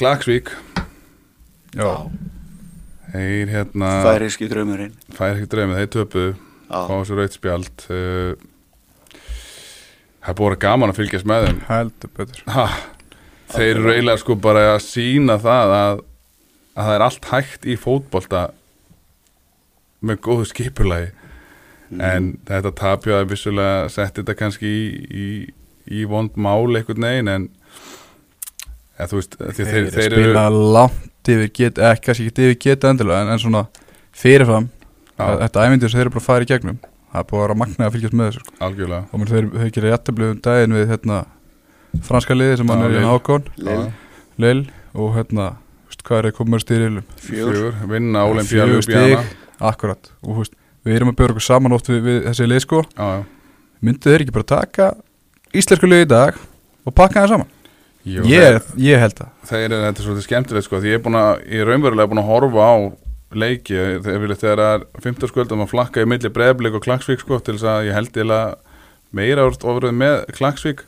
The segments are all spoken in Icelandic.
Klagsvík Já, þeir hérna færiski draumurinn. Fær ekki draumið, þeir töpuðu. Fá þessu raut spjald uh, það er búin að gaman að fylgjast með þeim. Heldur betur. Ha, þeir eru eiginlega sko bara að sína það að, að það er allt hægt í fótbolta með góðu skipulagi. En þetta tapjaði vissulega setti þetta kannski í, í, í vond mál einhvern veginn en þú veist, þeir, þeir, Þeir, þeir spila langt yfir get, ekki kannski ekki yfir geta endilega en, en svona fyrirfram. Að, Þetta ævindir sem þeir eru bara að fara í gegnum Það er búið að vera magnaði að fylgjast með þessu sko. algjörlega. Og mér þeir höfðu gerði jættablu um daginn við hérna, franska liði sem hann er í. Hákon. Lill. Og hérna, veist, hvað er að koma stýrilum fjögur. Fjögur, vinna stig, akkurat. Og veist, við erum að bjóra okkur saman oft við, við þessi lið sko. Myndu þeir ekki bara taka íslensku lið í dag og pakka það saman Jú, ég, ég held það. Þeir eru þetta er svolítið skemmtilegt sko því ég er búin að, ég er raunverulega búin að horfa á leiki, þegar vilja þegar það er 15 skuldum að flakka í milli breyflik og klagsvík sko til þess að ég held til að meira ofröð með klagsvík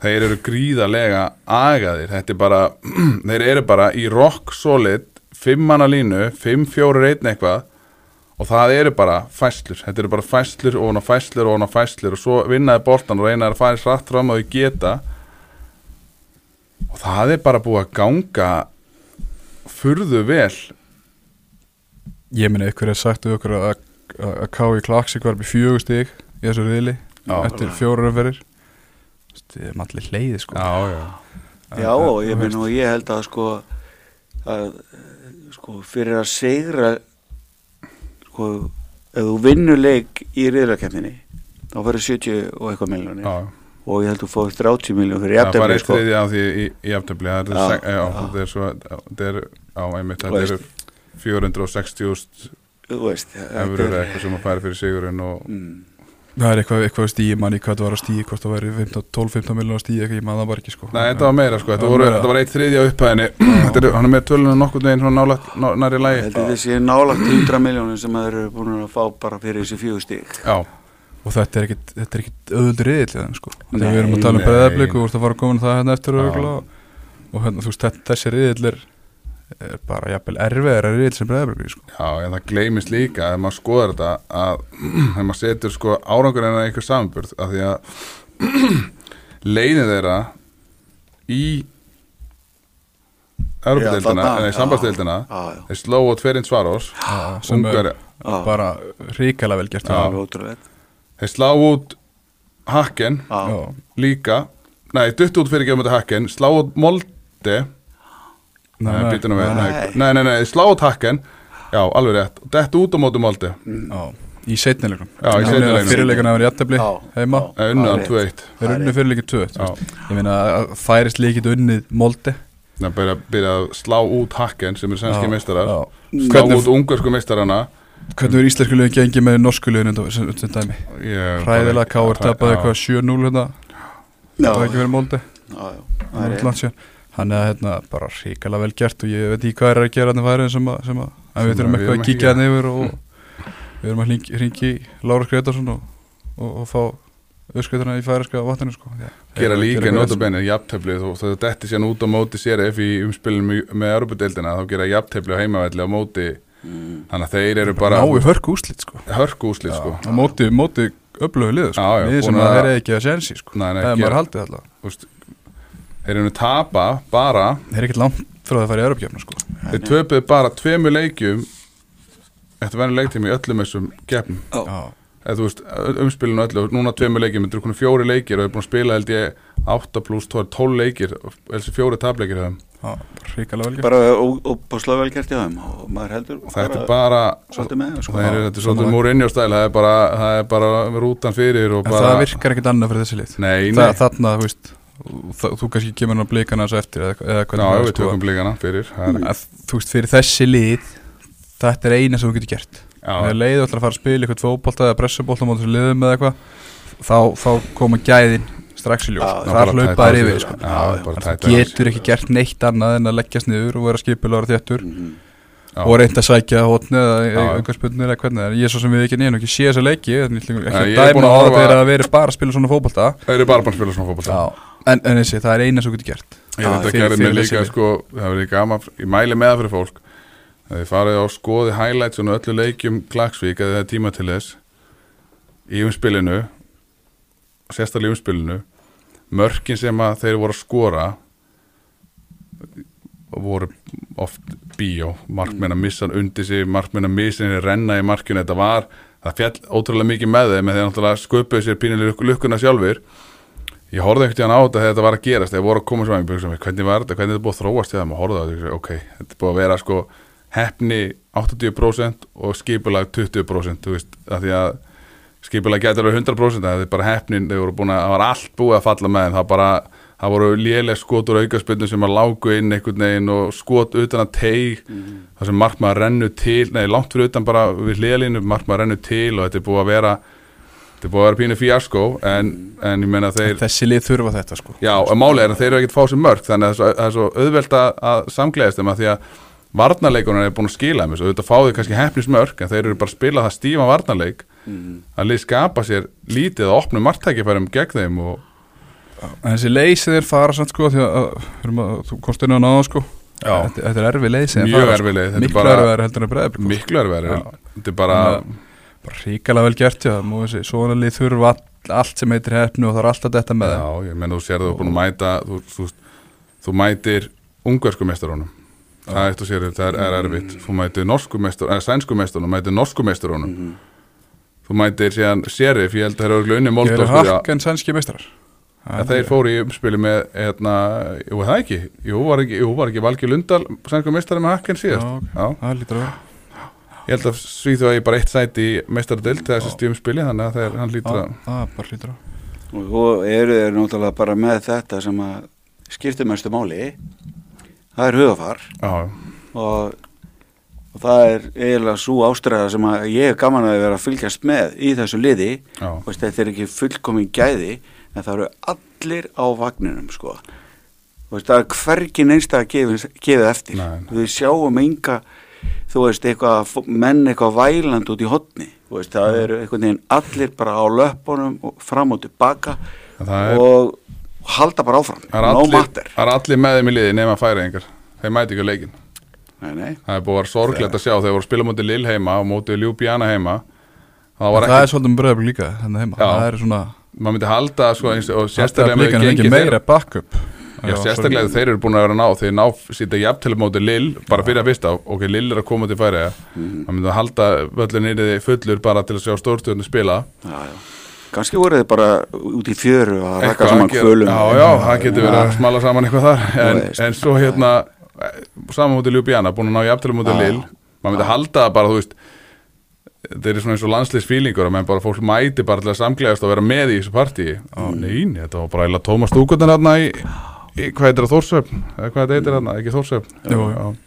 þeir eru gríðarlega agaðir, þetta er bara þeir eru bara í rock solid fimm manna línu, fimm fjóri reytn eitthvað og það eru bara fæslur, þetta eru bara fæslur og fæslur og fæslur og svo vinnaði boltan og reynaði að fara hratt fram og þau geta og það er bara búið að ganga furðu vel ég meni ykkur er sagt við okkur að, að, að K.I. Klaksik var fjögur stig í þessu riðli Já. eftir fjórar umferðir það er allir hleyði sko já, já, Já, og ég minn og ég held að sko að sko fyrir að segra sko ef þú vinnur leik í riðlakefninni þá fyrir 70 og eitthvað miljónir já. Og ég held að þú fóðist 30 miljón fyrir það var eitt sko. þriði á því í, í aftöfli það er, Já, seg- já, já. það er svo það er, á einmitt, það eru 460 þú veist þetta efur er- eða eitthvað sem að færi fyrir sigurinn og mm, það er eitthvað, eitthvað stíi manni hvað það var að stíi hvort það væri 12-15 miljonar stíi eitthvað ég maður það bara ekki sko. Nei, þetta var meira sko, þetta, Það var voru, meira. þetta var eitt þriði á upphæðinni. Þetta er, hann er með tölunum nokkur veginn svona nálagt, ná, næri ég lægi held að þessi nálagt 100 miljónir sem þeir eru búin að fá bara fyrir þessi fjögur stík Já, og þetta er ekkit, þetta er ekkit öðuldi riðil þeim, sko. þegar við erum að tala um nei. beðablik og þú ert að fara að koma það hérna eftir örugglega og, og hérna, þú veist, þetta- þessi riðil er, er bara jafnvel erfiðar að riðil sem beðablik sko. já, en það gleymist líka ef maður skoðar þetta að ef maður setur sko árangur en einhver samanburð af því að leiðin þeirra í Európa-deildina, eða í sambandsdeildina já, þeir slóu Tverin Svarós sem er bara ríkala vel gert Já. ótrúlega þeir slá út Hakken Já, Já. líka. Nei, dutt út fyrir gefum þetta Hakken slá út Molde. Nei, nei, nei. nei, nei, nei, nei, slá út Hakken já, alveg rétt, dett út á móti Molde. Já, í setnilegnum Já, í seinni leiknum. fyrirleikana var jættabli heima. Unnaðan rétt. 2-1 þeir unnu fyrirleikið 2 Já. ég meina að færist líkit unnið moldi það byrja, að slá út Hakken sem er sænski Já, meistarar. Slá út ungarsku meistarana hvernig er íslensku liðin gengið með norsku liðin sem, sem dæmi? Hræðilega káir tapaði eitthvað 7-0 hérna. Já, það var ekki verið er er síðan. hann er hérna bara ríkala vel gert og ég veit ekki hvað er að gera hann færið sem að, sem að, en við þurfum að eitthvað að kíkja hann yfir og við erum að hringi, hringi Lára Skretarsson og, og, og fá öskreitarna í færiska vatninu sko. Já, gera líka eitthvað notabenni jafntöfli og það detti síðan út á móti í umspilum í- með Europadeildina þá gera jafntöfli á heimavelli á móti þannig að þeir eru bara ná við hörku úslit sko. hörku úslið sko á móti, móti öflögu lið sko. Já, já, lið sem að þeir eru ekki að sensi sko. Nei, nei, eða gera- maður haldið alltaf þeir eru tapa bara þeir eru ekkert langt frá það að fara í Europakefna sko. þeir töpuðu bara tveimu leikjum eftir verið leiktími í öllum þessum keppnum Já. eða þú veist, umspilinu öllu núna tveimu leikjum, þetta eru konum fjóri leikir og þeir eru búin að spila held ég 8 pluss 12 leikir og þessi fjóri tapleikir þeim Bara óbúslega vel gert í þeim og maður heldur þetta er bara svolítið með þeim, sko. það er, þetta er Já, svolítið svona- Mourinho stæl það er bara, það er bara rútan fyrir og en bara, það virkar ekkert annað fyrir þessi lið. Nei, nei, það, þarna, þú veist það, þú kannski kemur hann að blika hans eftir eða, eða já, hvernig það er, við tökum blíkana fyrir það er, að, þú veist, fyrir þessi lið þetta er eina sem þú getur gert. Þegar já, leiðu ætlar að fara að spila eitthvað fótbolta eða pressubólta á þessu liðum eða eitthvað þá, þá koma gæðin strax í ljós, tæta á yfir sko. Já, bara Þannig að tæta á þú sig. getur ekki gert neitt annað en að leggjast niður og vera skipulegar þéttur. Já. og reynda að sækja hótni eða einhver spurning eða hvernig ég er svo sem við ekki nýjum ekki sé þessa leiki ekki að er dæma að á þegar að veri bara að spila svona fótbolta þeir eru bara að spila svona fótbolta Já, en, en þessi, það er eina sem getur gert Ég veit að fyrir- gerði fyrir mig líka leysili. sko, það gaman, ég mæli með það fyrir fólk að þið farið á skoði highlights og öllu leikjum Klagsvík að það er tíma til þess í umspilinu sérstaklega í umspilinu mörkin sem að þeir voru að skora voru oft bíó. Markmenn að missa undir sig markmenn að missa henni renna í markinu. Þetta var, það fjall ótrúlega mikið með þeim en þeir náttúrulega sköpuðu sér pínuleg lukkuna sjálfur ég horfði ekkert í hann á þetta þegar þetta var að gerast. Þegar voru að koma svo að hvernig var þetta, hvernig þetta búið að þróast þegar maður horfði á þetta, ok, þetta búið að vera sko hefni 80% og skipulag 20% þú veist, af því að skipulag getur alveg 100% það er bara hefnin, þeir voru búin að, það var allt búið að falla með þeim, það bara, það voru léleg skot úr aukaspilnum sem að lágu inn einhvern veginn og skot utan að teig það sem markmaður rennu til, nei, langt fyrir utan bara við hliðalínu, markmaður rennu til og þetta er búið að vera þetta er búið að vera pínu fíasko en, en ég meina þeir Þessi lið þurfa þetta sko. Já, og málið er að þeir eru ekkert fá sér mörg þannig að það er svo, er auðvelt að, að samgleðast þeim að því að varnarleikunar er búin að skila þeim þessu, auðvitað fá þau kannski hefnismörg en þeir eru bara að spila það stíma varnarleik að lið skapa sér lítið að opna margtækifærum gegn þeim og þessi leysi þeir fara samt sko því að, að, þú komst inn á náða sko. Þetta, þetta er erfið leysi Mjög erfið leið, er Miklu bara- erfið heldur en breiðablik miklu er verið Já. þetta er bara, Bara ríkala vel gert já. Svona lið þurfa all, allt sem heitir hefnu og það er alltaf þetta með já, ég menn þú sér þú er búin að mæta þú, þú, þú mætir ungversku mestarunum það er eitt og sér, það er, er erfitt. Þú mætir norsku mestarunum, eða sænsku mestarunum mætir norsku mestarunum þú mætir síðan sheriff, ég held að það eru unni Ég er Moldósku, já, hakk en sænski meistrar En þeir fóru í umspili með, hérna, jú það ekki, jú var ekki, jú, var ekki Valgi Lundal, sænska meistari með hakken síðast. Já. Já, Það lítur að vera. Ég held að Svíþjóð að ég bara eitt sæti í meistaradeild þegar þessi stíumspili, þannig að þeir, hann lítur Já, að, Það bara lítur að og eru þeir náttúrulega bara með þetta sem að skiptir mestu máli. Það er hugafar já, og, og það er eiginlega svo ástræða sem að ég er gaman að vera að fylgjast með í þessu liði. Veist, þetta er ekki fullkomin gæði en það eru allir á vagninum sko. Veist, það er hvergi neins að gefa, gefa eftir. Nei. við sjáum enga þú veist, eitthvað, menn eitthvað væland út í hotni veist, það eru einhvern veginn allir bara á löpunum og fram og tilbaka er, og halda bara áfram. No matter. það er allir með þeim í liði nema færiðingar, þeir mæti ekki leikin. Nei, nei. Það er búið að vera sorglegt að sjá, þeir voru að spila móti Lill heima og móti Ljúbjana heima, það var Það er ekki, svolítið með breiðablik líka Þannig heima Já. Það er svona maður myndi halda, sko, eins, og Sérstaklega sérstaklega með ekki gengið þeirra. meira backup Já, sérstaklega þeir eru búin að vera að ná þeir ná sýta jafn til móti Lill bara fyrir að fyrsta, ok, Lill er að koma til færi Mhm. það myndi að halda völlin nýriði fullur bara til að sjá stórstjórnum spila Já, já. kannski voru þið bara út í fjöru að raka saman að kvölum Já, já, það getur verið að smala saman eitthvað þar en, en svo hérna saman móti Ljúbjana, búin að ná jafn til móti Já. Lill maður myndi að halda það bara, þú veist þeir eru svona eins og landsliðsfílingur að bara fólk mæti bara til að samglegast og vera með í þessu partíi á nein, þetta var bara eða Tómas Stúkutin hérna í, í hvað heitir það Þórsöfn eða hvað heitir hérna, ekki Þórsöfn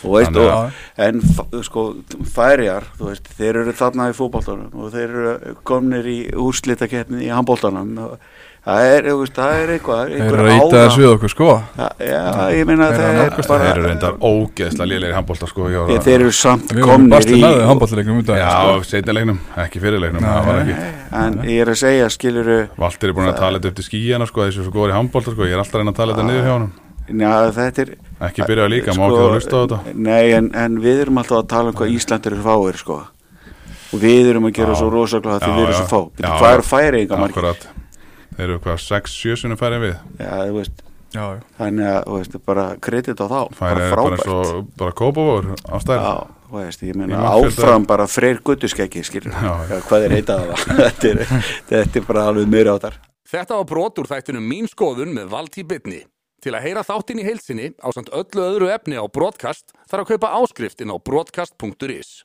og veist, Þannig og, en sko, færijar, þú veist, þeir eru þarna í fótboltanum og þeir eru komnir í úrslitakeppni í handboltanum og það er, þú veist, það er eitthvað einhver eru að íta þessu við okkur sko. Það- já, ég eru að það er þeir eru reyndar ógeðslega lélegir handbólta sko ég var ég, að- þeir eru samt komnir í Já, setni leiknum, ekki fyrir leiknum Nei, það var nei. ekki. En ég er að segja, skiluru Valtir er búin að tala þetta upp til skíjana sko, þessu svo góður í handbólta sko, ég er alltaf að reyna að tala þetta niður hjá honum. Já, þetta er Ekki byrja líka, má Sko, ekki það að hlusta á þetta? Nei, en, en við erum alltaf að tala um hvað Íslandur eru fáir, sko. Og við erum að gera Já. svo rosaklega því við erum svo fá. Hvað eru færi einhver margir? Eru hvað, 6-7 sinni færið en við? Já, þú veist, Já, já. Þannig að, þú veist, bara kredit á þá, Færið bara er bara og bara kópavóður á stærð. Já, þú veist, ég meina áfram bara freyr guttuskeggi, skilur hvað er heitað það? Þetta, er, þetta er bara alveg á þar Þetta var brot úr þættinum Mín skoðun með Valtí Bitni. Til að heyra þáttinn í heilsinni á samt öllu öðru efni á broadcast þarf að kaupa áskriftin á broadcast.is.